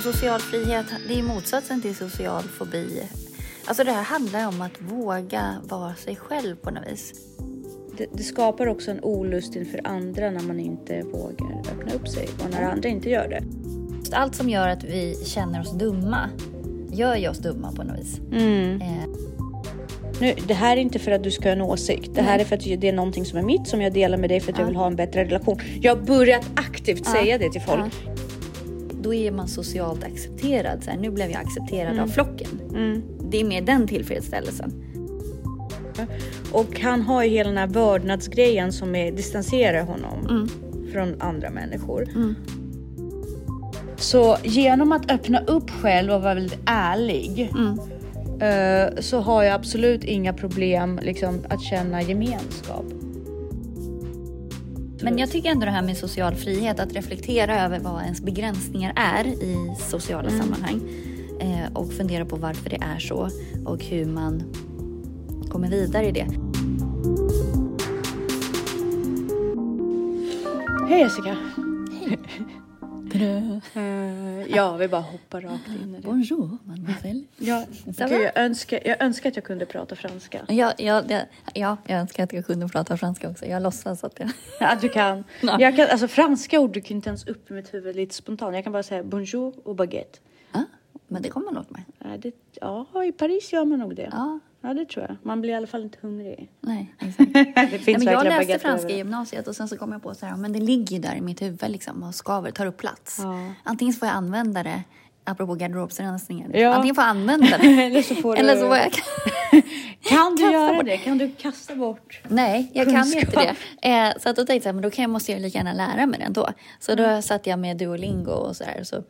Och social frihet, det är motsatsen till social fobi. Alltså det här handlar om att våga vara sig själv på något vis. Det, det, skapar också en olust inför andra när man inte vågar öppna upp sig och när andra inte gör det. Allt som gör att vi känner oss dumma gör ju oss dumma på något vis. Mm. Eh. Nu, det här är inte för att du ska ha en åsikt. Det här är för att det är någonting som är mitt som jag delar med dig för att ja. jag vill ha en bättre relation. Jag har börjat aktivt ja. säga det till folk. Ja. Då är man socialt accepterad. Så här, nu blev jag accepterad mm. av flocken. Mm. Det är mer den tillfredsställelsen. Och han har ju hela den här vördnadsgrejen som är, distanserar honom mm. från andra människor. Mm. Så genom att öppna upp själv och vara väldigt ärlig mm. uh, så har jag absolut inga problem liksom, att känna gemenskap. Men jag tycker ändå det här med social frihet, att reflektera över vad ens begränsningar är i sociala mm. sammanhang eh, och fundera på varför det är så och hur man kommer vidare i det. Hej Jessica! Hej! Uh, ja, vi bara hoppar rakt in i det. Bonjour, mademoiselle. Ja, gud, jag, önskar, jag önskar att jag kunde prata franska. Ja, ja, ja, jag önskar att jag kunde prata franska också. Jag låtsas att jag... Ja, du kan. Ja. Jag kan alltså, franska ord dyker inte ens upp i mitt huvud lite spontant. Jag kan bara säga bonjour och baguette. Ja, men det kommer man åt mig. Ja, det, ja, i Paris gör man nog det. Ja. Ja, det tror jag. Man blir i alla fall inte hungrig. Nej, exakt. det finns Nej, men jag läste franska i gymnasiet och sen så kom jag på så här, men det ligger ju där i mitt huvud liksom och skaver, tar upp plats. Ja. Antingen får jag använda det, apropå garderobsrensningen. Ja. Antingen får jag använda det, eller så får, eller så får jag... kan du göra det? Kan du kasta bort Nej, jag kunskap? kan ju inte det. Eh, så att då tänkte jag, men då kan jag, måste jag lika gärna lära mig det ändå. Så då mm. satt jag med Duolingo och så där. Så,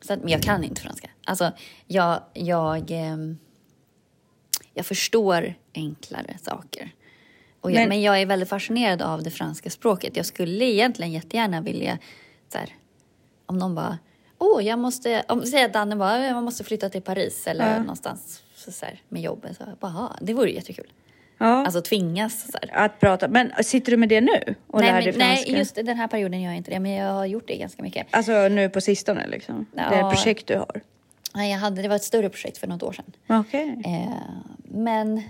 så att, men jag kan inte franska. Alltså, jag... jag eh, jag förstår enklare saker. Jag, men, men, jag är väldigt fascinerad av det franska språket. Jag skulle egentligen jättegärna vilja, så här, om någon bara, åh, jag måste, om säger att Danne bara, man måste flytta till Paris eller ja. någonstans så här, med jobbet. Så bara, det vore jättekul. Ja. Alltså tvingas så här. Att prata. Men sitter du med det nu? Och nej, lär dig franska? nej, just den här perioden gör jag inte det. Men jag har gjort det ganska mycket. Alltså nu på sistone liksom? Ja. Det projekt du har? Nej, jag hade, det var ett större projekt för något år sedan. Okay. Eh, men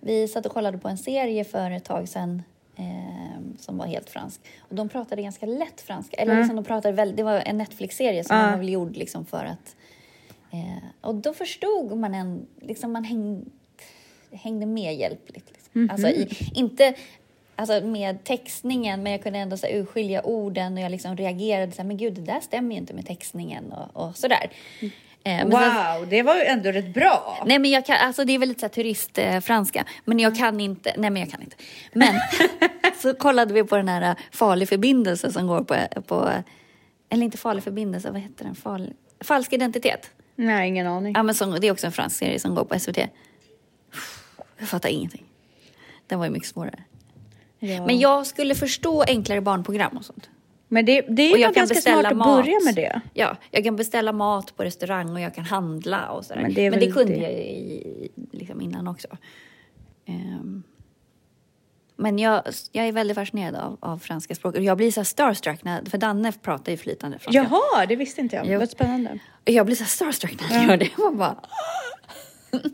vi satt och kollade på en serie för ett tag sedan eh, som var helt fransk. Och de pratade ganska lätt franska. Eller mm. liksom de pratade väldigt, det var en Netflix-serie som mm. var väl gjord liksom för att... Eh, och då förstod man en... Liksom man häng, hängde med hjälpligt. Liksom. Mm -hmm. Alltså i, inte alltså med textningen, men jag kunde ändå så här, urskilja orden och jag liksom reagerade så här, men gud, det där stämmer ju inte med textningen och, och sådär. Mm. Eh, wow, så, det var ju ändå rätt bra. Nej, men jag kan, alltså det är väl lite turistfranska, eh, men jag kan inte. Nej, men jag kan inte. Men så kollade vi på den här eh, farlig förbindelse som går på, på eller inte farlig förbindelse, vad heter den? Farlig, falsk identitet. Nej, ingen aning. Ja, men som, det är också en fransk serie som går på SVT. Jag fattar ingenting. Den var ju mycket svårare. Ja. Men jag skulle förstå enklare barnprogram och sånt. Men det, det är ju ganska smart att mat. börja med det. Ja, jag kan beställa mat på restaurang och jag kan handla och sådär. Men det, Men det kunde det. jag i, liksom innan också. Um, men jag, jag är väldigt fascinerad av, av franska språket. Jag blir så starstruck, när, för Danne pratar ju flytande franska. Jaha, det visste inte jag. jag. Vad spännande. Jag blir så starstruck när han ja. gör det. Man bara...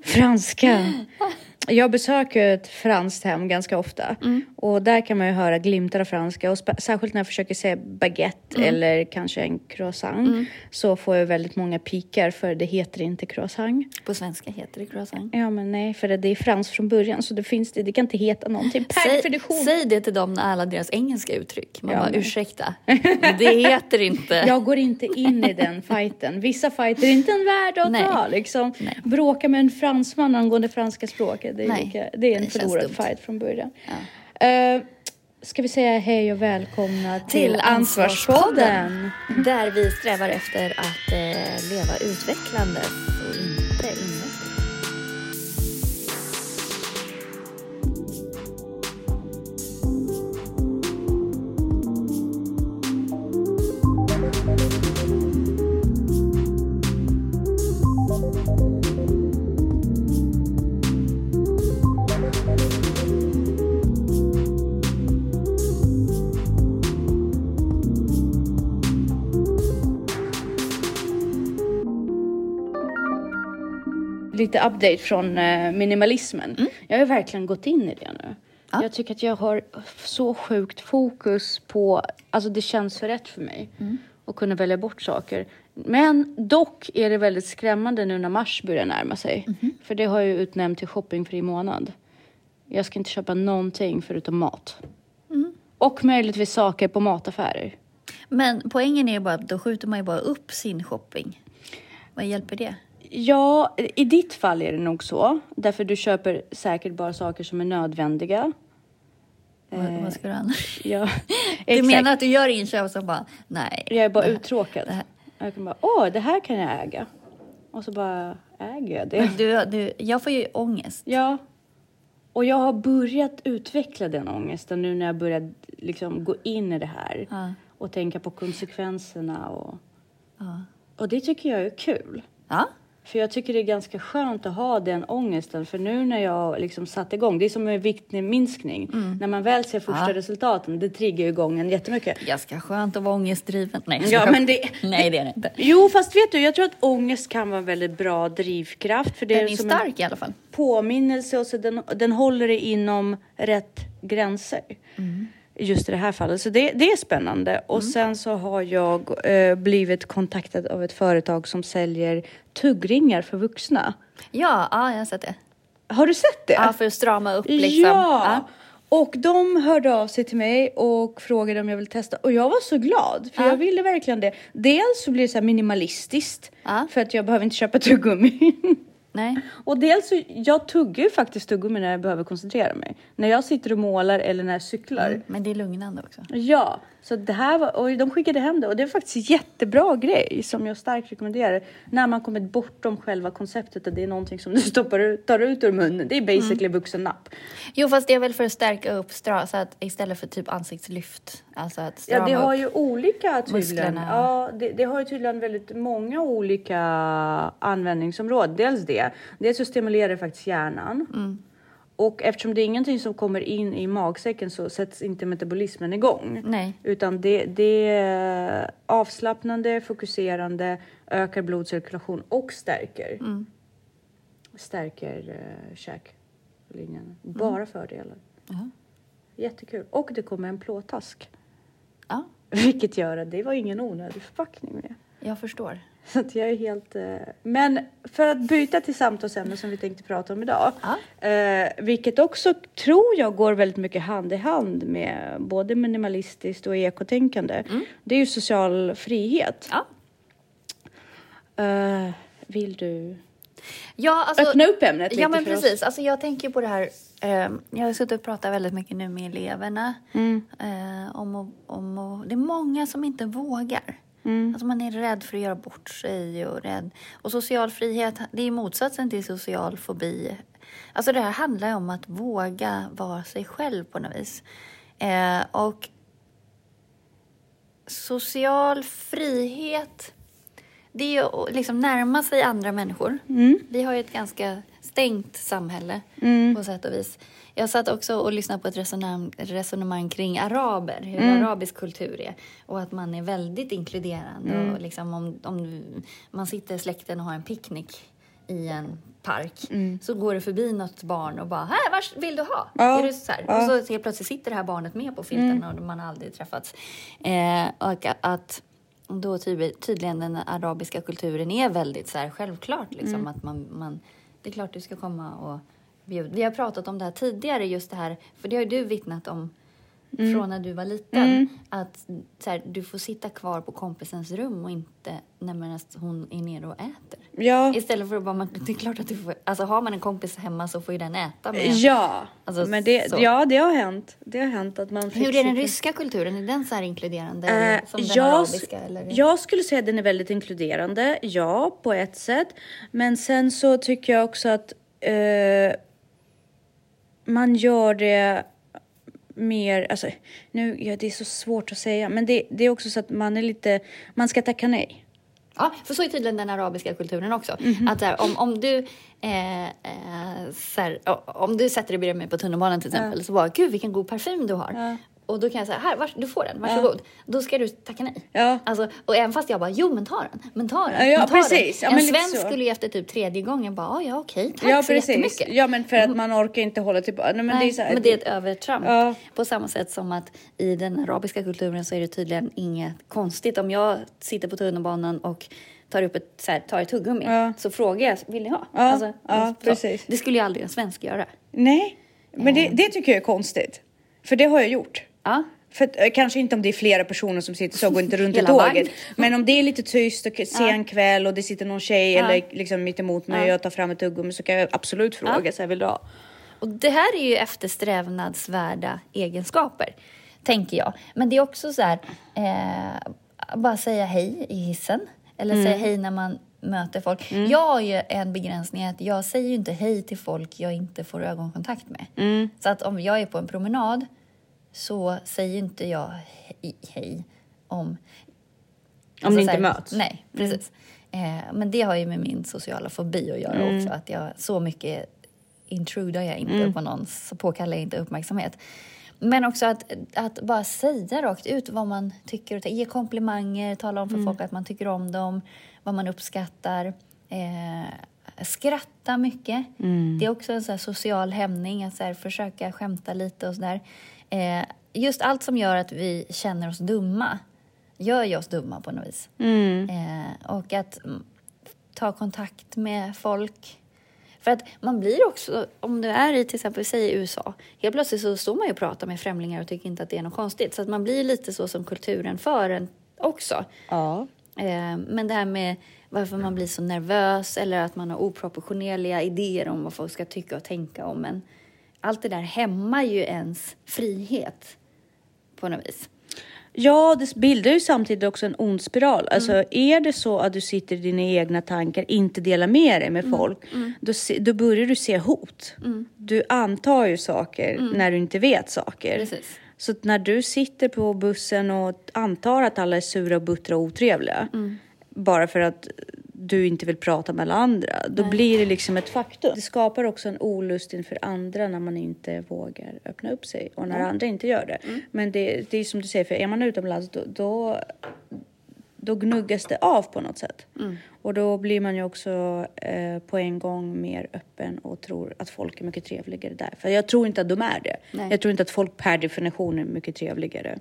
Franska. Jag besöker ett franskt hem ganska ofta mm. och där kan man ju höra glimtar av franska och särskilt när jag försöker säga baguette mm. eller kanske en croissant mm. så får jag väldigt många pikar för det heter inte croissant. På svenska heter det croissant. Ja men nej för det är franskt från början så det finns det, det kan inte heta någonting per säg, definition. Säg det till dem när alla deras engelska uttryck. Man ja, bara men... ursäkta, det heter inte. Jag går inte in i den fighten. Vissa fighter är inte en värld att ta liksom. Nej. Bråka med en fransman angående franska språket det är, Nej, lika, det är en förlorad fight från början. Ja. Uh, ska vi säga hej och välkomna till, till Ansvarspodden. Där vi strävar efter att uh, leva utvecklande och lite update från eh, minimalismen. Jag har verkligen gått in i det nu. Ja. Jag tycker att jag har så sjukt fokus på, alltså det känns för rätt för mig att kunna välja bort saker. Men dock är det väldigt skrämmande nu när mars börjar närma sig. För det har jag utnämnt till shoppingfri månad. Jag ska inte köpa någonting förutom mat. Och möjligtvis saker på mataffärer. Men poängen är ju bara att då skjuter man ju bara upp sin shopping. Vad hjälper det? Ja, i ditt fall är det nog så. Därför du köper säkert bara saker som är nödvändiga. Vad, vad ska du annars? Ja, Du menar att du gör inköp som bara, nej. Jag är bara det- uttråkad. det här- Jag kan bara, åh, det här kan jag äga. Och så bara äger jag det. Men Du, du, jag får ju ångest. Ja. Och jag har börjat utveckla den ångesten nu när jag börjat liksom gå in i det här. Ja. Och tänka på konsekvenserna och... Ja. Och det tycker jag är kul. ja. För jag tycker det är ganska skönt att ha den ångesten. För nu när jag liksom satt igång, det är som med viktminskning. När man väl ser första Mm. Ja. resultaten, det triggar ju igång en jättemycket. Ganska skönt att vara ångestdriven. Nej, Ja, men det- nej det är det inte. Jo, fast vet du, jag tror att ångest kan vara en väldigt bra drivkraft. För det Den är är en stark i alla fall. påminnelse och så den, den håller det inom rätt gränser. Just i det här fallet. Så det, det är spännande. Och sen så har jag eh, blivit kontaktad av ett företag som säljer tuggringar för vuxna. Ja, ja, jag har sett det. Har du sett det? Ja, för att strama upp liksom. Ja! Och de hörde av sig till mig och frågade om jag ville testa. Och jag var så glad, för Ja. jag ville verkligen det. Dels så blir det så här minimalistiskt, Ja. för att jag behöver inte köpa tuggummi. Nej. och dels så, jag tuggar ju faktiskt tuggummi när jag behöver koncentrera mig. När jag sitter och målar eller när jag cyklar. Mm, men det är lugnande också. Ja, så det här var, och de skickade hem det och det är faktiskt en jättebra grej som jag starkt rekommenderar. När man kommit bortom själva konceptet att det är någonting som du stoppar ut, tar ut ur munnen. Det är basically Mm. vuxennapp. Jo, fast det är väl för att stärka upp stra, så att istället för typ ansiktslyft. Alltså att Ja, det har ju olika tydligen. Ja, det, det har ju tydligen väldigt många olika användningsområden. Dels det. Dels så stimulerar det faktiskt hjärnan. Mm. Och eftersom det är ingenting som kommer in i magsäcken så sätts inte metabolismen igång. Nej. Utan det, det är avslappnande, fokuserande, ökar blodcirkulation och stärker. Mm. Stärker uh, käklinjen. Bara fördelar. Ja. Jättekul. Och det kommer en plåtask. ja, Vilket gör att det var ingen onödig förpackning med. Jag förstår. Så att jag är helt... Eh, men för att byta till samtalsämne som vi tänkte prata om idag. Ja. Eh, vilket också tror jag går väldigt mycket hand i hand med både minimalistiskt och ekotänkande. Det är ju social frihet. Ja. Eh, vill du Ja, alltså, öppna upp ämnet lite Ja, men för oss? precis. Alltså, jag tänker på det här. Eh, jag har suttit och pratat väldigt mycket nu med eleverna. Mm. Eh, om och, om och, det är många som inte vågar. Mm. Alltså man är rädd för att göra bort sig och rädd. Och social frihet, det är motsatsen till social fobi. Alltså det här handlar ju om att våga vara sig själv på något vis. Eh, och social frihet, det är ju att liksom närma sig andra människor. Vi har ju ett ganska stängt samhälle på sätt och vis. Jag satt också och lyssnade på ett resonemang, resonemang kring araber, hur arabisk kultur är. Och att man är väldigt inkluderande. Och liksom om, om man sitter i släkten och har en picknick i en park så går det förbi något barn och bara här, vad vill du ha? Ja, Är du så ja. Och så helt plötsligt sitter det här barnet med på filten och man har aldrig träffats. Eh, och att då tydlig, tydligen den arabiska kulturen är väldigt så här självklart liksom att man, man det är klart du ska komma och bjuda. Vi har pratat om det här tidigare just det här, för det har ju du vittnat om från när du var liten. Att så här, du får sitta kvar på kompisens rum och inte när hon är nere och äter. Ja. Istället för att bara, man, det är klart att du får, alltså har man en kompis hemma så får ju den äta med. Ja, Alltså, men det, så. ja, det har hänt. Det har hänt att man Hur är den ryska kulturen? Är den så här inkluderande Eh, som den jag, arabiska? Eller? jag skulle säga att den är väldigt inkluderande, ja, på ett sätt. Men sen så tycker jag också att eh, man gör det mer, alltså nu, ja, det är så svårt att säga, men det, det är också så att man är lite, man ska tacka nej. Ja, för så är tydligen den arabiska kulturen också. Mhm. Att så här, om, om, du, eh, eh, här, om du sätter dig bredvid mig på tunnelbanan till exempel så bara, gud vilken god parfym du har. Och då kan jag säga, här, vars, du får den, varsågod. Då ska du tacka nej. Ja. Alltså, och även fast jag bara, jo men ta den, men ta den. Ja, ja, men ta precis. Den. Ja, en svensk så. skulle ju efter typ tredje gången bara, "Ah, ja okej, tack Ja, så jättemycket. precis. Ja, men för att man orkar inte hålla tillbaka. Nej, men Nej, det är här, men det är ett övertramp. Ja. På samma sätt som att i den arabiska kulturen så är det tydligen inget konstigt. Om jag sitter på tunnelbanan och tar upp ett, så här, tar ett tuggummi Ja. så frågar jag, vill ni ha? Alltså, Ja, ja, så. precis. Det skulle ju aldrig en svensk göra. Nej, men det, det tycker jag är konstigt. För det har jag gjort. Ja. För eh, kanske inte om det är flera personer som sitter så och går inte runt i tåget. Men om det är lite tyst och sen kväll och det sitter någon tjej Ja. eller liksom mitt emot mig och jag tar fram ett tuggummi så kan jag absolut fråga så här, vill du ha? Och det här är ju eftersträvnadsvärda egenskaper, tänker jag. Men det är också så här, eh, bara säga hej i hissen. Eller säga hej när man möter folk. Jag har ju en begränsning att jag säger ju inte hej till folk jag inte får ögonkontakt med. Så att om jag är på en promenad så säger inte jag hej, hej om... Om ni så inte här, möts. Nej, precis. Eh, men det har ju med min sociala fobi att göra också. Att jag så mycket intrudar jag inte på någon, så påkallar jag inte uppmärksamhet. Men också att, att bara säga rakt ut vad man tycker och. Ge komplimanger, tala om för folk att man tycker om dem, vad man uppskattar. Eh, skratta mycket. Det är också en så social hämning, att så här försöka skämta lite och sådär. Eh, just allt som gör att vi känner oss dumma gör ju oss dumma på något vis. Eh, och att mm, ta kontakt med folk. För att man blir också, om du är i till exempel, säg USA, helt plötsligt så står man ju och pratar med främlingar och tycker inte att det är något konstigt. Så att man blir lite så som kulturen för en också. Ja. Eh, men det här med varför man blir så nervös eller att man har oproportionerliga idéer om vad folk ska tycka och tänka om en. Allt det där hämmar ju ens frihet på något vis. Ja, det bildar ju samtidigt också en ond spiral. Alltså är det så att du sitter i dina egna tankar, inte delar med dig med folk, Då, se, då börjar du se hot. Du antar ju saker när du inte vet saker. Precis. Så när du sitter på bussen och antar att alla är sura, buttra och otrevliga, bara för att du inte vill prata med alla andra, då blir det liksom ett faktum. Det skapar också en olust inför andra när man inte vågar öppna upp sig och när andra inte gör det. Men det, det är som du säger, för är man utomlands då, då, då gnuggas det av på något sätt. Och då blir man ju också eh, på en gång mer öppen och tror att folk är mycket trevligare där. För jag tror inte att de är det. Nej. Jag tror inte att folk per definition är mycket trevligare.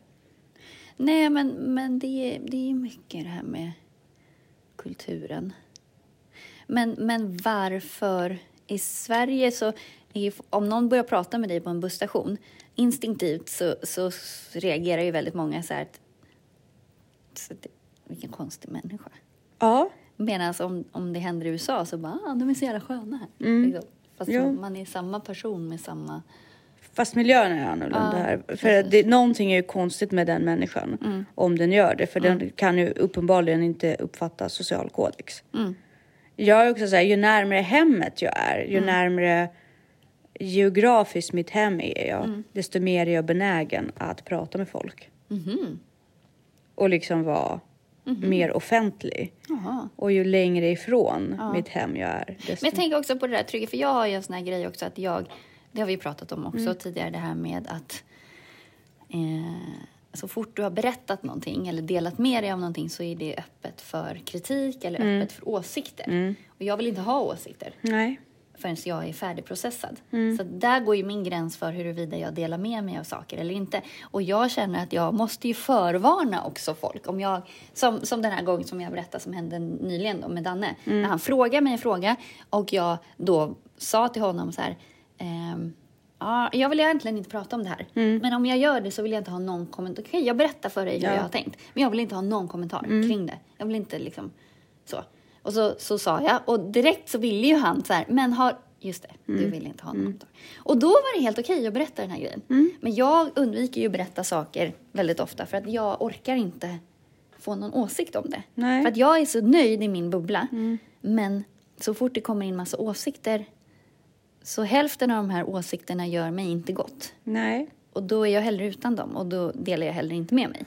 Nej, men, men det, är- det är mycket det här med kulturen. Men, men varför i Sverige så... är- Om någon börjar prata med dig på en busstation, instinktivt så, så reagerar ju väldigt många så här att... Så att vilken konstig människa. Ja, Medan om, om det händer i USA så bara, ah, de är så jävla sköna här. Liksom. Fast Jo. man är samma person med samma... fast miljön är annorlunda Ja, här. För det, någonting är ju konstigt med den människan. Om den gör det. För den kan ju uppenbarligen inte uppfatta social kodex. Jag är också så här, ju närmare hemmet jag är, ju närmare geografiskt mitt hem är jag, desto mer är jag benägen att prata med folk. Och liksom vara mer offentlig. Jaha. Och ju längre ifrån mitt hem jag är, desto... Men jag tänker också på det där trygga, för jag har ju en sån här grej också att jag, det har vi pratat om också tidigare, det här med att eh, så fort du har berättat någonting eller delat med dig av någonting så är det öppet för kritik eller öppet för åsikter. Och jag vill inte ha åsikter Nej. förrän jag är färdigprocessad. Så där går ju min gräns för huruvida jag delar med mig av saker eller inte. Och jag känner att jag måste ju förvarna också folk. Om jag, som, som den här gången som jag berättade som hände nyligen då med Danne. När han frågade mig en fråga och jag då sa till honom så här. Ehm, Ja, jag vill egentligen inte prata om det här. Men om jag gör det så vill jag inte ha någon kommentar. Okej, jag berättar för dig hur Ja. jag har tänkt. Men jag vill inte ha någon kommentar kring det. Jag vill inte liksom så. Och så, så sa jag och direkt så ville ju han så här, men har, just det, du vill inte ha någon kommentar. Och då var det helt okej att berätta den här grejen. Men jag undviker ju att berätta saker väldigt ofta för att jag orkar inte få någon åsikt om det. Nej. För att jag är så nöjd i min bubbla. Men så fort det kommer in massa åsikter så hälften av de här åsikterna gör mig inte gott. Nej. Och då är jag hellre utan dem och då delar jag heller inte med mig.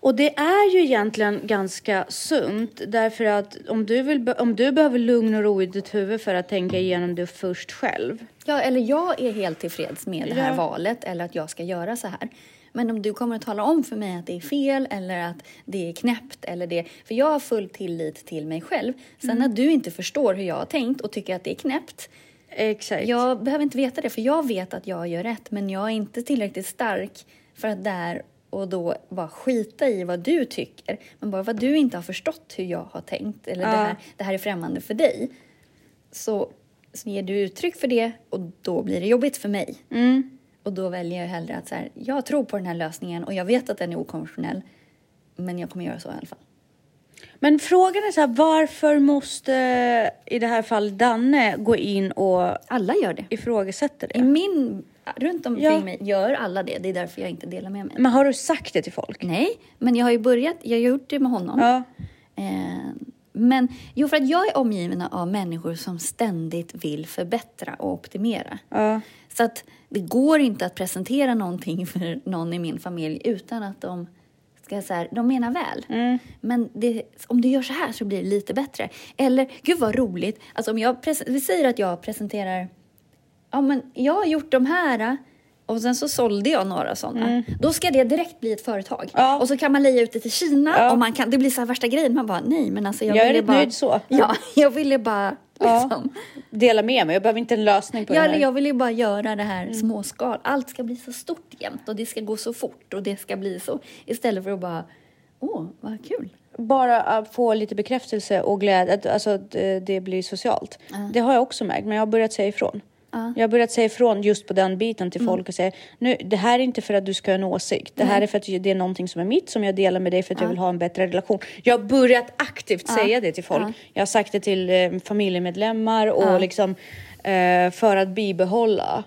Och det är ju egentligen ganska sunt därför att om du, vill, om du behöver lugn och ro i ditt huvud för att tänka igenom det först själv. Ja, eller jag är helt tillfreds med det här Ja. valet eller att jag ska göra så här. Men om du kommer att tala om för mig att det är fel eller att det är knäppt eller det... För jag har full tillit till mig själv. Sen Mm. att du inte förstår hur jag har tänkt och tycker att det är knäppt. Exakt. Jag behöver inte veta det för jag vet att jag gör rätt men jag är inte tillräckligt stark för att där och då bara skita i vad du tycker. Men bara för att du inte har förstått hur jag har tänkt eller det, Ja. här, det här är främmande för dig. Så, så ger du uttryck för det och då blir det jobbigt för mig. Mm. Och då väljer jag hellre att så här, jag tror på den här lösningen och jag vet att den är okonventionell. Men jag kommer göra så i alla fall. Men frågan är så här, varför måste i det här fallet Danne gå in och Alla gör det. ifrågasätta I det? min, runt omkring Ja. mig gör alla det. Det är därför jag inte delar med mig. Men har du sagt det till folk? Nej, men jag har ju börjat, jag har gjort det med honom. Ja. Eh, men jo, för att jag är omgiven av människor som ständigt vill förbättra och optimera. Ja. Så att det går inte att presentera någonting för någon i min familj utan att de ska så här, de menar väl. Mm. Men det, om du gör så här så blir det lite bättre. Eller, gud vad roligt, alltså om jag, vi säger att jag presenterar, ja men jag har gjort de här och sen så sålde jag några sådana. Då ska det direkt bli ett företag. Mm. Ja. Och så kan man leja ut det till Kina Ja. och man kan, det blir så här värsta grejen. Man bara, nej men alltså jag, Jag är ville bara... nöjd så. Ja, jag ville bara Ja. liksom. Dela med mig, jag behöver inte en lösning på Ja, det här. jag vill ju bara göra det här Mm. småskal. Allt ska bli så stort jämt och det ska gå så fort och det ska bli så. Istället för att bara, åh, vad kul. Bara att få lite bekräftelse och glädje, alltså att eh, det blir socialt. Det har jag också märkt, men jag har börjat säga ifrån. Ja. Jag har börjat säga ifrån just på den biten till folk och säga nu, det här är inte för att du ska ha en åsikt. Det här är för att det är någonting som är mitt som jag delar med dig för att jag vill ha en bättre relation. Jag har börjat aktivt säga det till folk. Ja. Jag har sagt det till eh, familjemedlemmar och Ja. liksom eh, för att bibehålla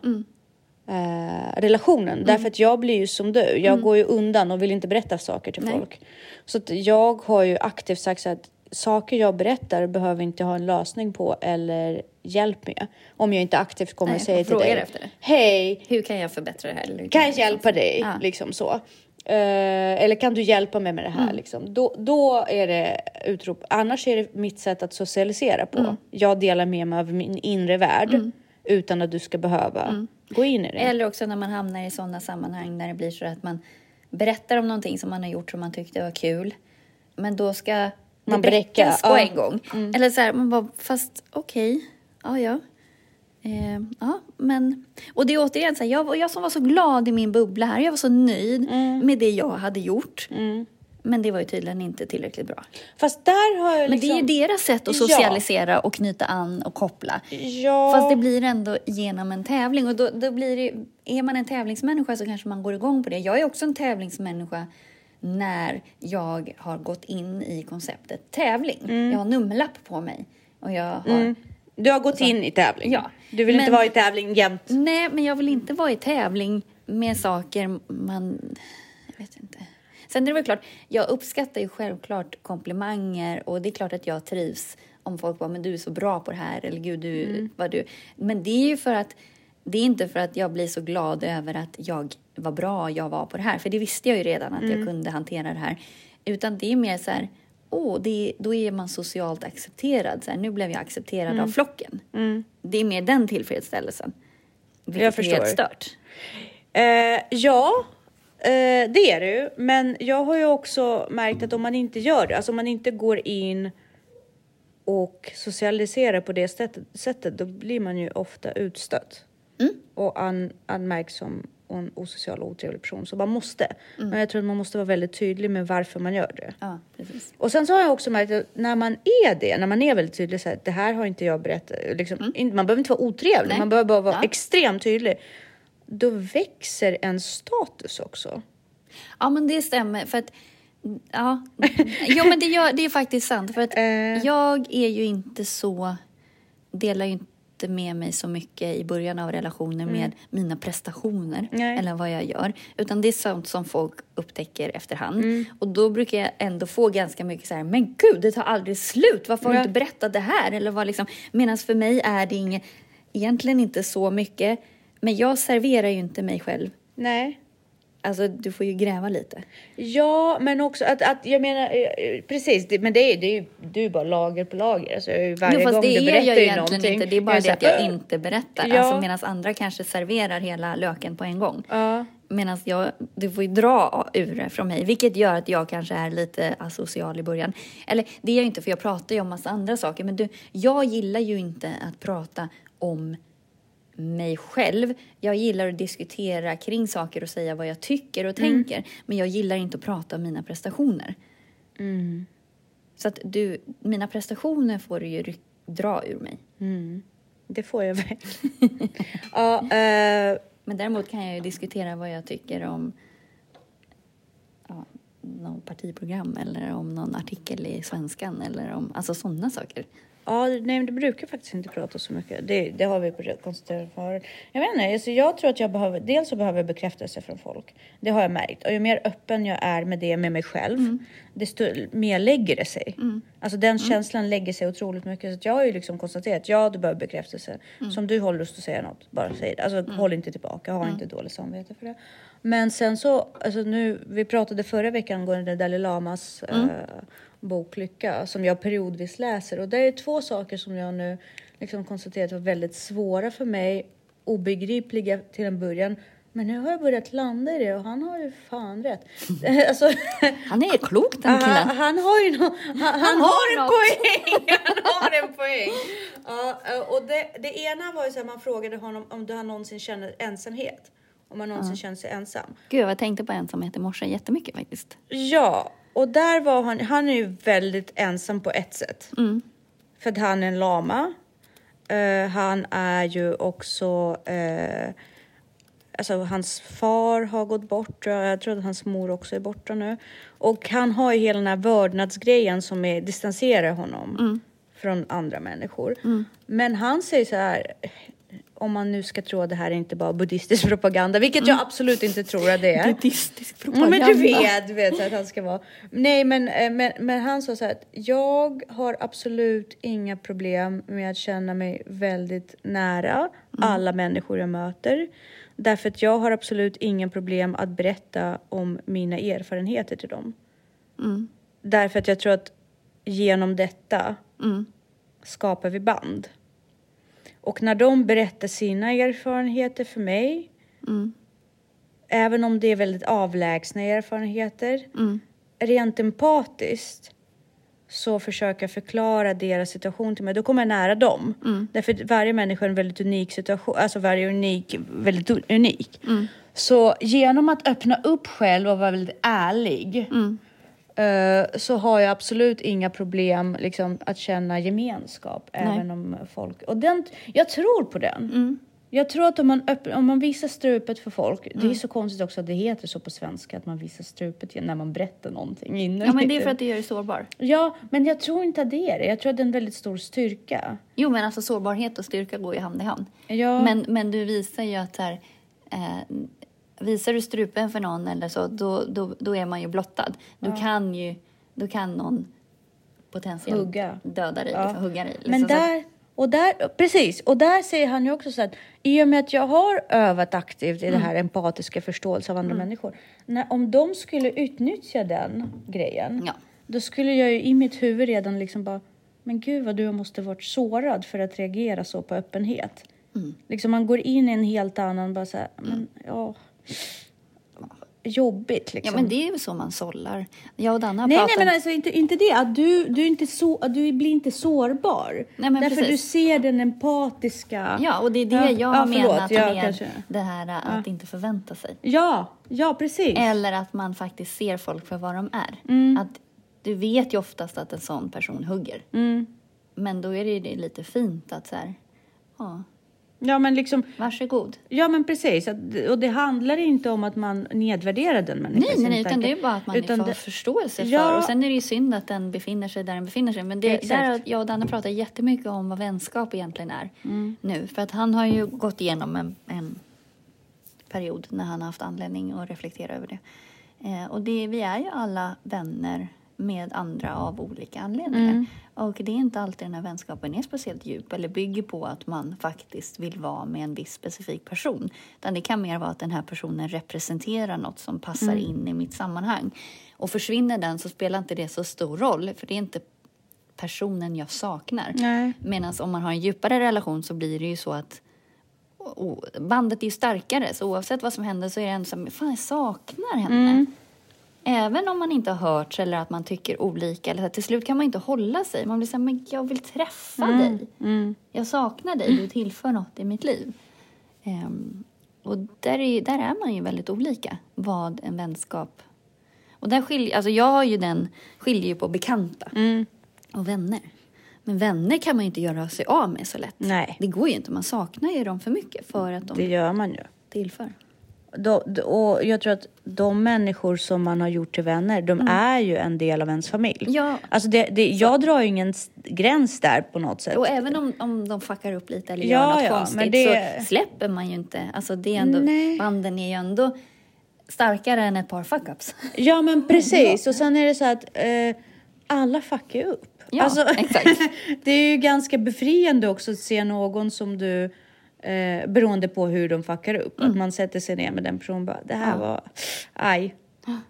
eh, relationen. Därför att jag blir ju som du. Jag går ju undan och vill inte berätta saker till Nej. folk. Så jag har ju aktivt sagt så att saker jag berättar behöver inte ha en lösning på eller hjälp med. Om jag inte aktivt kommer Nej, och säger till dig. efter. Hej, Hur kan jag förbättra det här? Eller kan jag hjälpa dig? Ja. Liksom så. Eh, eller kan du hjälpa mig med det Mm. här? Liksom. Då, då är det utrop. Annars är det mitt sätt att socialisera på. Mm. Jag delar med mig av min inre värld utan att du ska behöva Mm. gå in i det. Eller också när man hamnar i sådana sammanhang där det blir så att man berättar om någonting som man har gjort som man tyckte var kul. Men då ska Man bräcka, bräckas på ja. en gång. Eller så här, man bara, fast okej, ja ja. Eh, ja, men... Och det är återigen så här, jag, jag som var så glad i min bubbla här, jag var så nöjd med det jag hade gjort. Men det var ju tydligen inte tillräckligt bra. Fast där har jag Men liksom... det är ju deras sätt att Ja. socialisera och knyta an och koppla. Ja. Fast det blir ändå genom en tävling. Och då, då blir det, är man en tävlingsmänniska så kanske man går igång på det. Jag är också en tävlingsmänniska när jag har gått in i konceptet tävling. Mm. Jag har nummerlapp på mig. Och jag har, Du har gått in i tävling. Ja. Du vill inte Men- vara i tävling jämt. Nej, men jag vill inte vara i tävling med saker man... Jag vet inte. Sen är det väl klart, jag uppskattar ju självklart komplimanger och det är klart att jag trivs om folk bara, men du är så bra på det här eller gud, du, Mm. vad du... Men det är ju för att, det är inte för att jag blir så glad över att jag, vad bra jag var på det här, för det visste jag ju redan att Mm. jag kunde hantera det här. Utan det är mer så här, åh, det, då är man socialt accepterad. Så här, nu blev jag accepterad Mm. av flocken. Det är mer den tillfredsställelsen. Vilket Jag är helt förstår. stört. Eh, ja, eh, det är det ju. Men jag har ju också märkt att om man inte gör det, alltså om man inte går in och socialiserar på det sättet, sättet då blir man ju ofta utstött. Och an, anmärks som en osocial och otrevlig person. Så man måste. Men jag tror att man måste vara väldigt tydlig med varför man gör det. Ja, precis. Och sen så har jag också märkt att när man är det, när man är väldigt tydlig så här, det här har inte jag berättat. Liksom, inte, man behöver inte vara otrevlig, Nej. man behöver bara vara Ja. extremt tydlig. Då växer en status också. Ja, men det stämmer. För att, ja, jo, men det, gör, det är faktiskt sant. För att Eh. jag är ju inte så, delar ju inte med mig så mycket i början av relationen med mina prestationer Mm. Nej. eller vad jag gör. Utan det är sånt som folk upptäcker efterhand. Mm. Och då brukar jag ändå få ganska mycket så här, men gud, det tar aldrig slut. Varför har du inte berättat det här? Eller vad liksom, Medan för mig är det inget, egentligen inte så mycket. Men jag serverar ju inte mig själv. Nej. Alltså, du får ju gräva lite. Ja, men också att, att jag menar eh, precis, det, men det är, det är ju du är bara lager på lager. Alltså, varje Jo, fast gång det du är berättar jag ju någonting. inte. Det är bara jag det att jag "Åh!" inte berättar. Ja. Alltså, Medan andra kanske serverar hela löken på en gång. Ja. Medan jag, du får ju dra ur det från mig, vilket gör att jag kanske är lite asocial i början. Eller det är jag inte, för jag pratar ju om massa andra saker. Men du, jag gillar ju inte att prata om mig själv. Jag gillar att diskutera kring saker och säga vad jag tycker och Mm. tänker. Men jag gillar inte att prata om mina prestationer. Mm. Så att du, mina prestationer får du ju dra ur mig. Mm. Det får jag väl. ja, eh, Men däremot kan jag ju diskutera vad jag tycker om ja, någon partiprogram eller om någon artikel i Svenskan eller om alltså sådana saker. Ja, nej, men det brukar faktiskt inte prata så mycket. Det, det har vi konstaterat förut. Jag vet inte, alltså jag tror att jag behöver, dels så behöver jag bekräftelse från folk. Det har jag märkt. Och ju mer öppen jag är med det med mig själv, desto mer lägger det sig. Alltså den känslan lägger sig otroligt mycket. Så att jag har ju liksom konstaterat, ja du behöver bekräftelse. Som du har lust att säga något, bara säg det. Alltså håll inte tillbaka, ha inte dåligt samvete för det. Men sen så, alltså nu, vi pratade förra veckan angående Dalai Lamas eh, bok Lycka som jag periodvis läser och det är två saker som jag nu liksom konstaterat var väldigt svåra för mig, obegripliga till en början. Men nu har jag börjat landa i det och han har ju fan rätt. alltså, Han är klok den han, killen. han har ju no, han, han, har, en något. poäng! Han har en poäng! Ja, och det, det ena var ju så här, man frågade honom om du har någonsin känner ensamhet. Om man någonsin känner sig ensam. Gud, jag tänkte på ensamhet i morse jättemycket faktiskt. Ja, och där var han, han är ju väldigt ensam på ett sätt. För att han är en lama. Eh, han är ju också, eh, alltså hans far har gått bort, jag. tror att hans mor också är borta nu. Och han har ju hela den här vördnadsgrejen som är, distanserar honom från andra människor. Men han säger så här, om man nu ska tro att det här är inte bara buddhistisk propaganda, vilket jag absolut inte tror att det är. Buddhistisk propaganda. men du vet, du vet så att han ska vara. Nej, men, eh, men, men han sa så här att jag har absolut inga problem med att känna mig väldigt nära alla människor jag möter. Därför att jag har absolut inga problem att berätta om mina erfarenheter till dem. Därför att jag tror att genom detta skapar vi band. Och när de berättar sina erfarenheter för mig även om det är väldigt avlägsna erfarenheter, rent empatiskt så försöker jag förklara deras situation till mig. Då kommer jag nära dem. Därför att varje människa är en väldigt unik situation, alltså varje unik, väldigt unik. Så genom att öppna upp själv och vara väldigt ärlig eh, så har jag absolut inga problem liksom, att känna gemenskap. Även om folk... Och den, jag tror på den. Jag tror att om man, öpp- om man visar strupet för folk, det är så konstigt också att det heter så på svenska, att man visar strupet när man berättar någonting innan. Ja, men det är för att det gör dig sårbar. Ja, men jag tror inte att det är det. Jag tror att det är en väldigt stor styrka. Jo, men alltså sårbarhet och styrka går ju hand i hand. Ja. Men, men du visar ju att här, eh, visar du strupen för någon eller så, då, då, då är man ju blottad. Du kan ju, då kan någon potentiellt Hugga. döda dig, Ja. liksom, hugga dig. Liksom, Men där, och där, precis, och där säger han ju också så att i och med att jag har övat aktivt i Mm. det här empatiska förståelse av andra människor. När, om de skulle utnyttja den grejen, Ja. då skulle jag ju i mitt huvud redan liksom bara, men gud vad du måste varit sårad för att reagera så på öppenhet. Mm. Liksom man går in i en helt annan, bara så här, men ja, jobbigt liksom. Ja, men det är ju så man sållar. Jag och Danne har Nej, nej, pratat... men alltså inte, inte det. Att du, du, inte så, du blir inte sårbar. Nej, men Därför precis. du ser den empatiska... Ja, och det är det Ja, jag ja, har förlåt, menat ja, med kanske. det här att inte förvänta sig. Ja, ja precis. Eller att man faktiskt ser folk för vad de är. Mm. Att du vet ju oftast att en sån person hugger. Mm. Men då är det ju lite fint att så här, ja, Ja, men liksom... varsågod. Ja, men precis. Och det handlar inte om att man nedvärderar den människan. Nej, nej, nej, utan det är bara att man Utan får det- förståelse Ja. för. Och sen är det ju synd att den befinner sig där den befinner sig. Men det, Exakt. där jag och Danne pratat jättemycket om vad vänskap egentligen är Mm. nu. För att han har ju gått igenom en, en period när han har haft anledning att reflektera över det. Eh, och det, vi är ju alla vänner med andra av olika anledningar. Mm. Och det är inte alltid den här vänskapen är speciellt djup eller bygger på att man faktiskt vill vara med en viss specifik person. Utan det kan mer vara att den här personen representerar något som passar Mm. in i mitt sammanhang. Och försvinner den så spelar inte det så stor roll för det är inte personen jag saknar. Medan om man har en djupare relation så blir det ju så att bandet är ju starkare, så oavsett vad som händer så är det så här, fan jag saknar henne. Även om man inte har hört eller att man tycker olika, eller så till slut kan man inte hålla sig. Man blir så här, men jag vill träffa dig. Jag saknar dig, du tillför något i mitt liv. Ehm, och där är, där är man ju väldigt olika, vad en vänskap... Och där skiljer, alltså jag har ju den, skiljer ju på bekanta och vänner. Men vänner kan man ju inte göra sig av med så lätt. Nej. Det går ju inte, man saknar ju dem för mycket för att de Det gör man ju. tillför. Då, och jag tror att de människor som man har gjort till vänner, de är ju en del av ens familj. Ja. Alltså det, det, jag drar ju ingen gräns där på något sätt. Och även om, om de fuckar upp lite eller Ja, gör något ja, konstigt det- så släpper man ju inte. Alltså det är ändå, Nej. banden är ju ändå starkare än ett par fuck-ups. Ja men precis. Och sen är det så att eh, alla fuckar ju upp. Ja, exakt. det är ju ganska befriande också att se någon som du, eh, beroende på hur de fuckar upp, Mm. att man sätter sig ner med den personen och bara, det här var, aj.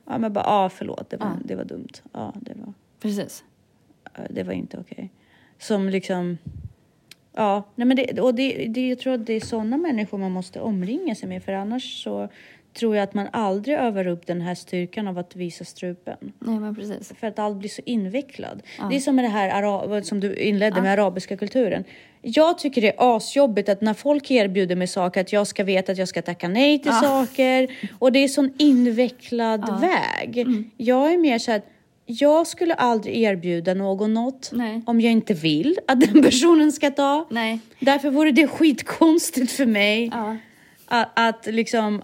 Ja men bara, ah, förlåt, det var, det var dumt. Ja, det var, Precis. det var inte okej. Som liksom, ja, nej men det, och det, det, jag tror att det är sådana människor man måste omringa sig med, för annars så tror jag att man aldrig övar upp den här styrkan av att visa strupen. Nej men precis. För att allt blir så invecklat. Det är som med det här som du inledde med arabiska kulturen. Jag tycker det är asjobbigt att när folk erbjuder mig saker att jag ska veta att jag ska tacka nej till saker. Och det är sån invecklad väg. Mm. Jag är mer så att jag skulle aldrig erbjuda någon något Nej. om jag inte vill att den personen ska ta. Nej. Därför vore det skitkonstigt för mig Ja. att, att liksom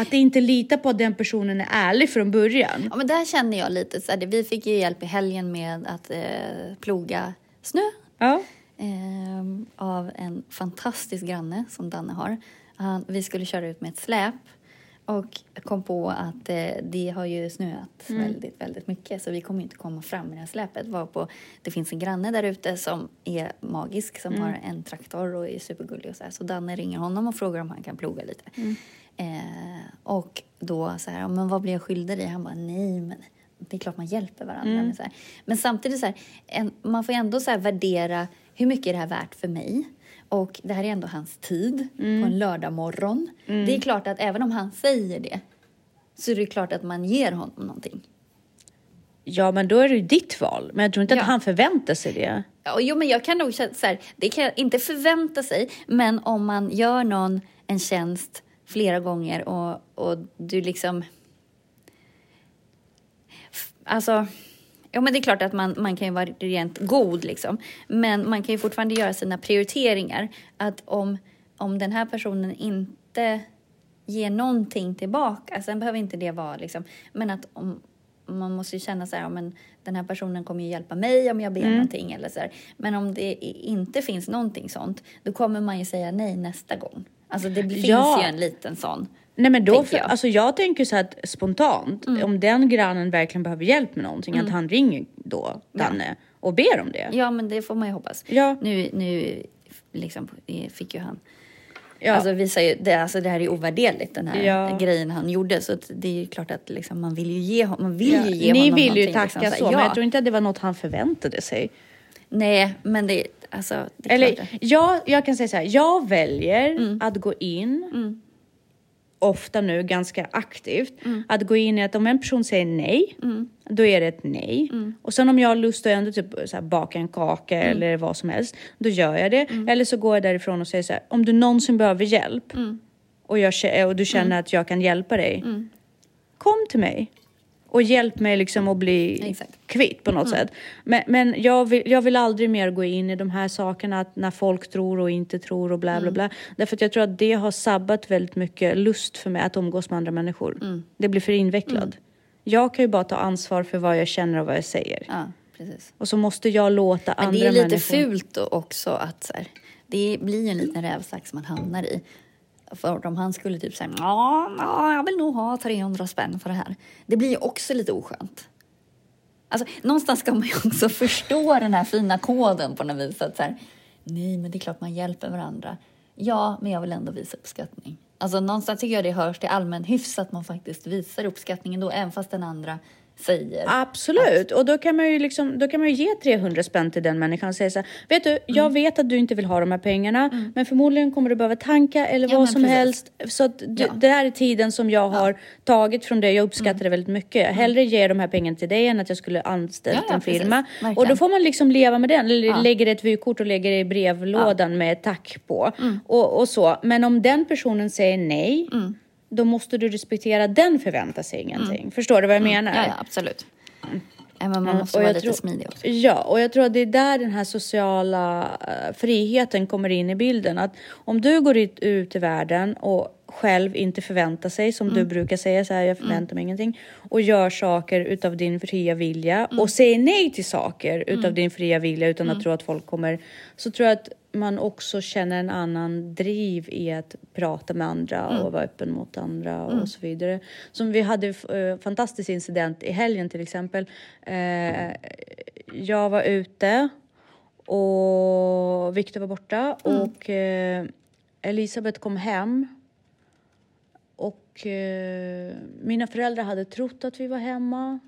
att inte lita på att den personen är ärlig från början. Ja men där känner jag lite så här, vi fick ju hjälp i helgen med att eh, ploga snö. Ja. ehm, av en fantastisk granne som Danne har. Han, vi skulle köra ut med ett släp och kom på att eh, det har ju snöat väldigt, väldigt mycket så vi kommer inte komma fram med det här släpet. Var på, det finns en granne där ute som är magisk som har en traktor och är supergullig och så här. Så Danne ringer honom och frågar om han kan ploga lite. Eh, och då så här, "Ja, men vad blir jag skyldig dig? Han bara, nej men det är klart man hjälper varandra. Men, så här. men samtidigt så här, en, man får ändå så värdera hur mycket är det här värt för mig? Och det här är ändå hans tid på en lördag morgon. Det är klart att även om han säger det så är det klart att man ger honom någonting. Ja, men då är det ju ditt val. Men jag tror inte Ja. att han förväntar sig det. Ja, jo, men jag kan nog känna så här, det kan jag inte förvänta sig, men om man gör någon en tjänst flera gånger och, och du liksom... Alltså, ja men det är klart att man, man kan ju vara rent god liksom, men man kan ju fortfarande göra sina prioriteringar. Att om, om den här personen inte ger någonting tillbaka, sen behöver inte det vara liksom, men att om, man måste ju känna så här, ja, men den här personen kommer ju hjälpa mig om jag ber någonting eller så här. Men om det inte finns någonting sånt, då kommer man ju säga nej nästa gång. Alltså det finns Ja. ju en liten sån. Nej men då, för, jag. alltså jag tänker så att spontant, om den grannen verkligen behöver hjälp med någonting, att han ringer då, Danne, och ber om det. Ja, men det får man ju hoppas. Ja. Nu, nu liksom, fick ju han... Ja. Alltså, visar ju, det, alltså det här är ovärderligt, den här Ja. grejen han gjorde. Så det är ju klart att liksom, man vill ju ge, man vill Ja, ju ge Ni honom vill ju någonting, tacka liksom, så, här, men ja. jag tror inte att det var något han förväntade sig. Nej, men det, alltså, det är Eller klart. jag, jag kan säga så här, jag väljer Mm. att gå in, ofta nu ganska aktivt, Mm. att gå in i att om en person säger nej, då är det ett nej. Mm. Och sen om jag har lust att ändå typ så här, baka en kaka Mm. eller vad som helst, då gör jag det. Eller så går jag därifrån och säger så här, om du någonsin behöver hjälp Mm. och, jag, och du känner att jag kan hjälpa dig, kom till mig. Och hjälp mig liksom att bli Exakt. Kvitt på något sätt. Men, men jag, vill, jag vill aldrig mer gå in i de här sakerna att när folk tror och inte tror och bla bla bla. Därför att jag tror att det har sabbat väldigt mycket lust för mig att umgås med andra människor. Det blir för invecklat. Jag kan ju bara ta ansvar för vad jag känner och vad jag säger. Ja, precis. Och så måste jag låta Men andra det är lite människor... fult också att så här, det blir ju en liten rävsax man hamnar i. För om han skulle typ säga ja, jag vill nog ha 300 spänn för det här. Det blir ju också lite oskönt. Alltså, någonstans ska man ju också förstå den här fina koden på något vis. Att så här, nej, men det är klart man hjälper varandra. Ja, men jag vill ändå visa uppskattning. Alltså någonstans tycker jag det hörs till allmän hyfs att man faktiskt visar uppskattningen då, även fast den andra säger. Absolut, och då kan man ju liksom, då kan man ju ge 300 spänn till den människan och säga så här, vet du, jag Mm. vet att du inte vill ha de här pengarna, men förmodligen kommer du behöva tanka eller Ja, vad som precis. helst. Så att d- Ja. det här är tiden som jag har tagit från dig, jag uppskattar Mm. det väldigt mycket. Hellre ge de här pengarna till dig än att jag skulle anställt Ja, ja, en firma. Verkligen. Och då får man liksom leva med den, eller Ja. lägger ett vykort och lägger det i brevlådan med tack på. Och, och så. Men om den personen säger nej, då måste du respektera den förväntar sig ingenting. Förstår du vad jag menar? Ja, ja, absolut. Ja, men man måste och vara jag lite tror- smidig också. Ja, och jag tror att det är där den här sociala eh, friheten kommer in i bilden. Att om du går ut, ut i världen och själv inte förväntar sig, som Mm. du brukar säga så här, jag förväntar mig ingenting, och gör saker utav din fria vilja Mm. och säger nej till saker utav din fria vilja utan att tro att folk kommer, så tror jag att man också känner en annan driv i att prata med andra Mm. och vara öppen mot andra och så vidare. Som vi hade uh, fantastisk incident i helgen till exempel. Eh, jag var ute och Viktor var borta och eh, Elisabeth kom hem. Och eh, mina föräldrar hade trott att vi var hemma.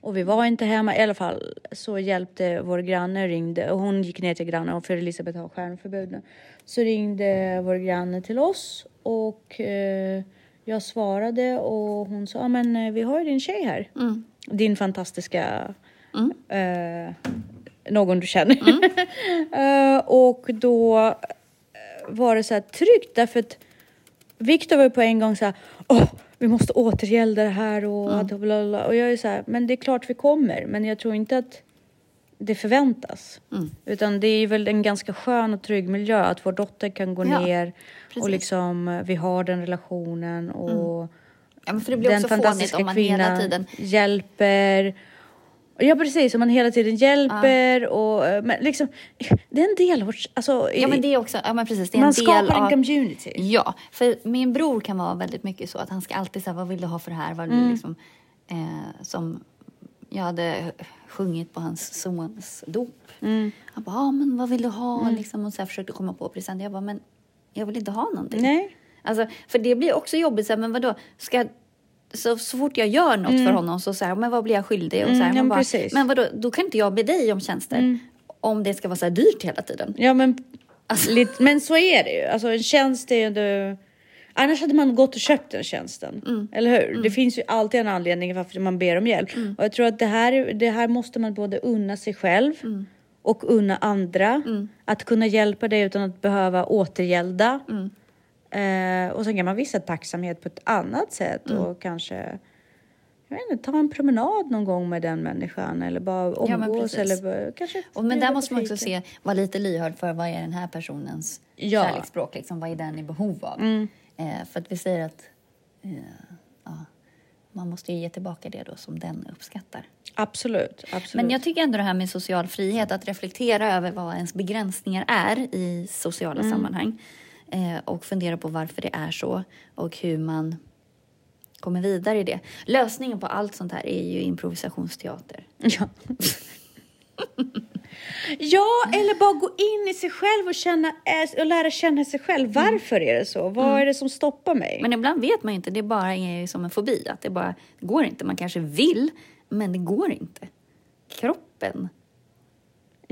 Och vi var inte hemma. I alla fall så hjälpte vår granne, ringde. Och hon gick ner till grannen, för Elisabeth har skärmförbud nu. Så ringde vår granne till oss och eh, jag svarade och hon sa, "Ja, men eh, vi har ju din tjej här. Din fantastiska eh, någon du känner. Eh, och då eh, var det så här tryggt därför att Viktor var ju på en gång så här, åh, vi måste återgälda det här och mm. bla, bla. Och jag är så här, men det är klart vi kommer, men jag tror inte att det förväntas. Utan det är väl en ganska skön och trygg miljö att vår dotter kan gå Ja, ner precis. och liksom eh, vi har den relationen och Ja, det blir den fantastiska kvinnan hjälper. Ja precis, om man hela tiden hjälper och eh, men liksom, det är en del av alltså, Ja, men det är också... Ja, men precis. Det är man en del skapar en av... community. Ja, för min bror kan vara väldigt mycket så att han ska alltid säga vad vill du ha för det här? Vad Mm. du liksom, eh, som jag hade sjungit på hans sons dop. Mm. Han bara, ah, men vad vill du ha? Liksom, och så här försökte komma på present. Jag bara, men jag vill inte ha någonting. Nej. Alltså, för det blir också jobbigt, så här, men vadå? Ska, så, så fort jag gör något för honom så säger men vad blir jag skyldig? Och så här, Mm, ja, man men bara, men vadå, då kan inte jag be dig om tjänster. Om det ska vara så här dyrt hela tiden. Ja men, lite, men så är det ju. Alltså en tjänst är ju ändå... Annars hade man gått och köpt den tjänsten. Eller hur? Det finns ju alltid en anledning varför man ber om hjälp. Och jag tror att det här, det här måste man både unna sig själv och unna andra. Att kunna hjälpa dig utan att behöva återgälda. Eh, och sen kan man visa tacksamhet på ett annat sätt och kanske jag vet inte, ta en promenad någon gång med den människan eller bara Ja, men umgås precis. eller bara, kanske Och, men där måste man också se, vara lite lyhörd för vad är den här personens Ja. kärleksspråk, liksom, vad är den i behov av? Eh, för att vi säger att eh, ja, man måste ju ge tillbaka det då som den uppskattar. Absolut, absolut. Men jag tycker ändå det här med social frihet, att reflektera över vad ens begränsningar är i sociala sammanhang eh, och fundera på varför det är så och hur man kommer vidare i det. Lösningen på allt sånt här är ju improvisationsteater. Ja. ja, eller bara gå in i sig själv och, känna, eh, och lära känna sig själv. Varför är det så? Vad är det som stoppar mig? Men ibland vet man ju inte, det bara är som en fobi, att det bara det går inte. Man kanske vill, men det går inte. Kroppen.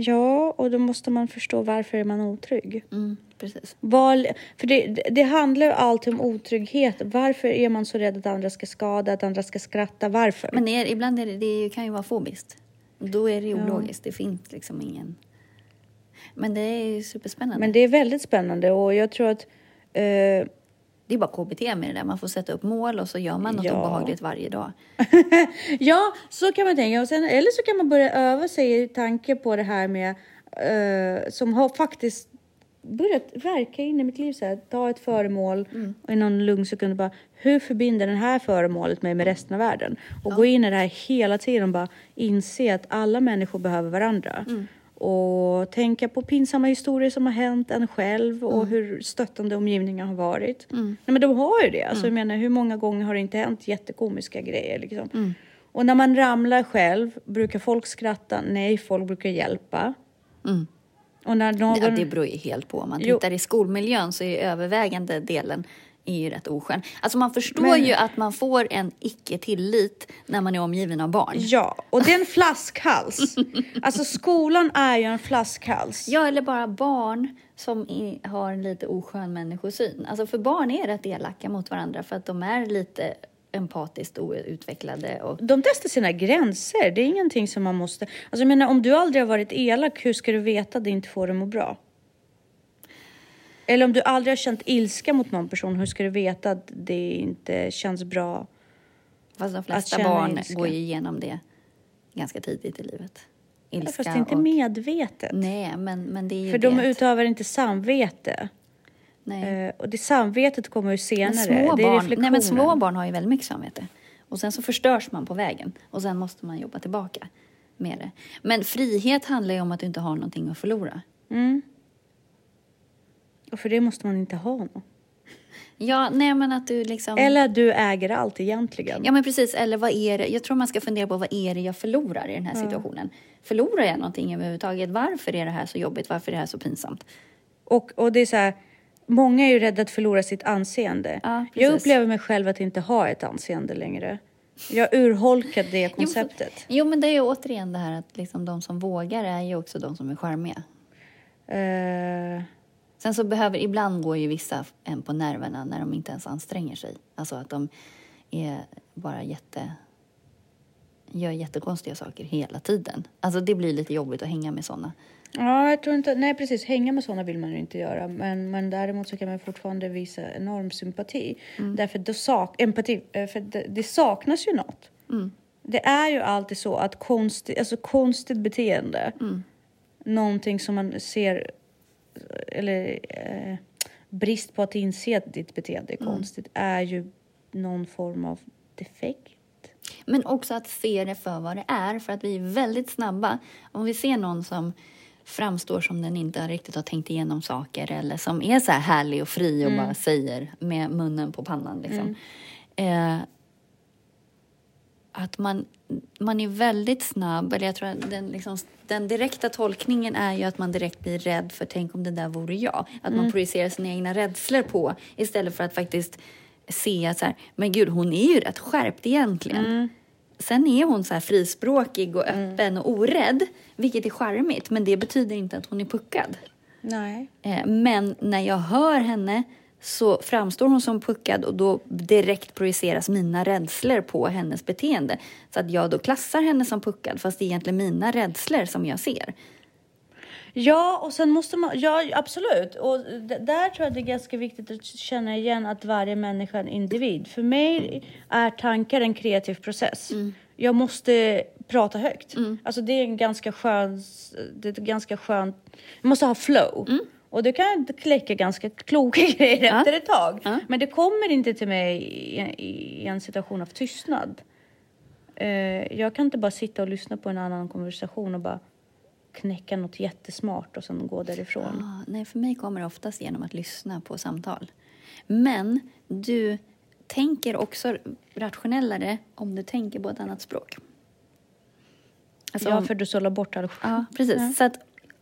Ja, och då måste man förstå varför är man otrygg. Mm, precis. Val, för det, det- handlar ju alltid om otrygghet. Varför är man så rädd att andra ska skada, att andra ska skratta? Varför? Men är, ibland är det, det kan ju vara fobiskt. Då är det ju ologiskt, det finns liksom ingen... Men det är ju superspännande. Men det är väldigt spännande och jag tror att eh, Det är bara KBT med det där, man får sätta upp mål och så gör man något Ja. obehagligt varje dag. Ja, så kan man tänka. Och sen, eller så kan man börja öva sig i tanke på det här med eh, som har faktiskt börjat verka in i mitt liv. Så här, ta ett föremål och i någon lugn sekund bara hur förbinder det här föremålet mig med resten av världen? Och gå in i det här hela tiden och bara inse att alla människor behöver varandra. Och tänka på pinsamma historier som har hänt en själv och hur stöttande omgivningen har varit. Nej, men de har ju det. Alltså, jag menar, hur många gånger har det inte hänt jättekomiska grejer? Liksom? Och när man ramlar själv, brukar folk skratta? Nej, folk brukar hjälpa. Och när någon... Ja, det beror ju helt på. Om man Jo. tittar i skolmiljön så är övervägande delen är ju rätt oskön. Alltså man förstår Men- ju att man får en icke-tillit när man är omgiven av barn. Ja, och det är en flaskhals. alltså skolan är ju en flaskhals. Ja, eller bara barn som har en lite oskön människosyn. Alltså för barn är rätt elaka mot varandra för att de är lite empatiskt outvecklade och De testar sina gränser. Det är ingenting som man måste... Alltså jag menar, om du aldrig har varit elak, hur ska du veta att det inte får dig att må bra? Eller om du aldrig har känt ilska mot någon person, hur ska du veta att det inte känns bra? Fast de flesta barn ilska. går ju igenom det ganska tidigt i livet. Ilska Fast inte och... medvetet. Nej, men, men det är ju För det. de utövar inte samvete. Nej. Eh, och det samvetet kommer ju senare. Men små, det är barn, nej, men små barn har ju väldigt mycket samvete. Och sen så förstörs man på vägen. Och sen måste man jobba tillbaka med det. Men frihet handlar ju om att du inte har någonting att förlora. Mm. Och för det måste man inte ha något. Ja, nej men att du liksom... Eller att du äger allt egentligen. Ja men precis, eller vad är det? Jag tror man ska fundera på vad är det jag förlorar i den här situationen? Förlorar jag någonting överhuvudtaget? Varför är det här så jobbigt? Varför är det här så pinsamt? Och, och det är så här, många är ju rädda att förlora sitt anseende. Ja, jag upplever mig själv att inte ha ett anseende längre. Jag urholkat det konceptet. Jo men det är ju återigen det här att liksom de som vågar är ju också de som är charmiga. Eh, Sen så behöver, ibland går ju vissa en på nerverna när de inte ens anstränger sig. Alltså att de är bara jätte... Gör jättekonstiga saker hela tiden. Alltså det blir lite jobbigt att hänga med såna. ja, jag tror inte... Nej, precis. Hänga med sådana vill man ju inte göra. Men, men däremot så kan man fortfarande visa enorm sympati. Därför det, sak, empati, eh, för det, det saknas ju något. Det är ju alltid så att konsti, alltså konstigt beteende, någonting som man ser, eller eh, brist på att inse att ditt beteende är konstigt, är ju någon form av defekt. Men också att se det för vad det är, för att vi är väldigt snabba. Om vi ser någon som framstår som den inte riktigt har tänkt igenom saker eller som är så här härlig och fri och bara säger med munnen på pannan liksom. Eh, att man, man är väldigt snabb, eller jag tror att den, liksom, den direkta tolkningen är ju att man direkt blir rädd för tänk om det där vore jag. Att man projicerar sina egna rädslor på istället för att faktiskt se att så här, men gud hon är ju rätt skärpt egentligen. Sen är hon så här frispråkig och öppen och orädd, vilket är charmigt, men det betyder inte att hon är puckad. Nej. Eh, Men när jag hör henne så framstår hon som puckad och då direkt projiceras mina rädslor på hennes beteende. Så att jag då klassar henne som puckad fast det är egentligen mina rädslor som jag ser. Ja, och sen måste man, ja absolut. Och där tror jag det är ganska viktigt att känna igen att varje människa är en individ. För mig är tankar en kreativ process. Jag måste prata högt. Alltså det är en ganska skön, det är ganska skönt, jag måste ha flow. Och du kan kläcka ganska kloka grejer Ja. efter ett tag. Ja. Men det kommer inte till mig i, i en situation av tystnad. Eh, jag kan inte bara sitta och lyssna på en annan konversation och bara knäcka något jättesmart och sen gå därifrån. Ah, nej, för mig kommer det oftast genom att lyssna på samtal. Men du tänker också rationellare om du tänker på ett annat språk. Alltså ja, för du sållar bort all... Ja, precis. Ja. Så att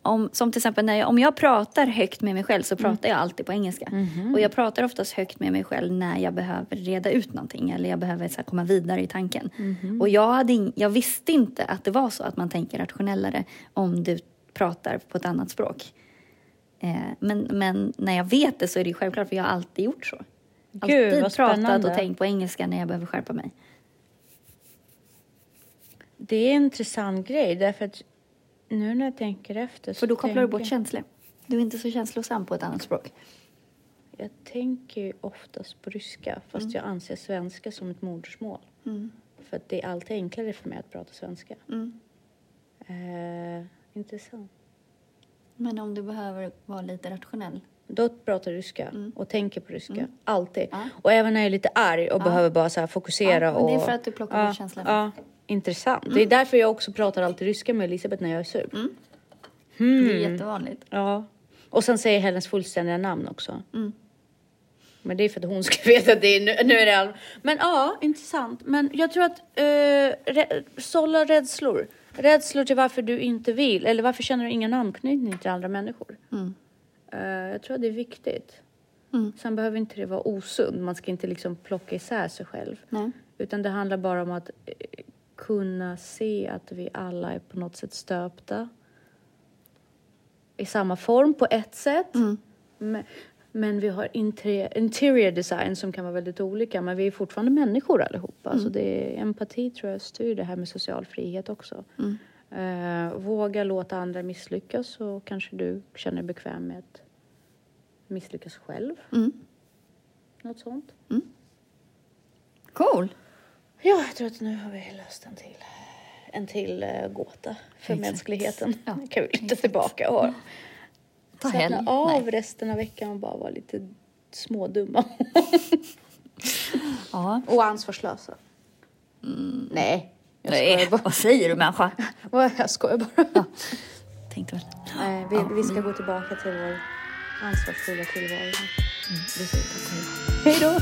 om, som till exempel när jag, om jag pratar högt med mig själv så pratar jag alltid på engelska. Och jag pratar oftast högt med mig själv när jag behöver reda ut någonting eller jag behöver så här, komma vidare i tanken. Och jag, hade jag visste inte att det var så att man tänker rationellare om du pratar på ett annat språk. Eh, men, men när jag vet det så är det självklart för jag har alltid gjort så. Gud, alltid pratat och tänkt på engelska när jag behöver skärpa mig. Det är en intressant grej därför att nu när jag tänker efter så För då kopplar du bort känslor. Du är inte så känslosam på ett annat språk. Jag tänker ju oftast på ryska fast jag anser svenska som ett modersmål. För att det är alltid enklare för mig att prata svenska. Mm. Eh, intressant. Men om du behöver vara lite rationell. Då pratar jag ryska och tänker på ryska. Alltid. Ja. Och även när jag är lite arg och behöver bara så fokusera. Ja, men och, det är för att du plockar bort ja, känslan. Intressant. Det är därför jag också pratar alltid ryska med Elisabeth när jag är sur. Det är jättevanligt. Ja. Och sen säger hennes fullständiga namn också. Mm. Men det är för att hon ska veta att det är nu, nu är det all... Men ja, intressant. Men jag tror att uh, rä, sålla rädslor. Rädslor till varför du inte vill. Eller varför känner du ingen anknytning till andra människor. Mm. Eh, jag tror att det är viktigt. Sen behöver inte det vara osund. Man ska inte liksom plocka isär sig själv. Nej. Utan det handlar bara om att eh, kunna se att vi alla är på något sätt stöpta i samma form på ett sätt. Men, men vi har interior, interior design som kan vara väldigt olika. Men vi är fortfarande människor allihopa. Så det är, empati tror jag styr det här med social frihet också. Eh, våga låta andra misslyckas så kanske du känner dig bekväm med att misslyckas själv. Mm. Något sånt. Cool. Ja, jag tror att nu har vi löst en till, en till uh, gåta för Exakt. mänskligheten. Ja, Nu kan vi luta tillbaka och Ta slappna av Nej. resten av veckan och bara vara lite smådumma Ja. och ansvarslösa. Nej, jag Nej, skojar bara. vad säger du människa? Jag skojar bara. Tänkte väl. Nej, vi, Ja, vi ska gå tillbaka till vår ansvarsfulla tillvaro. Hej. Hej då!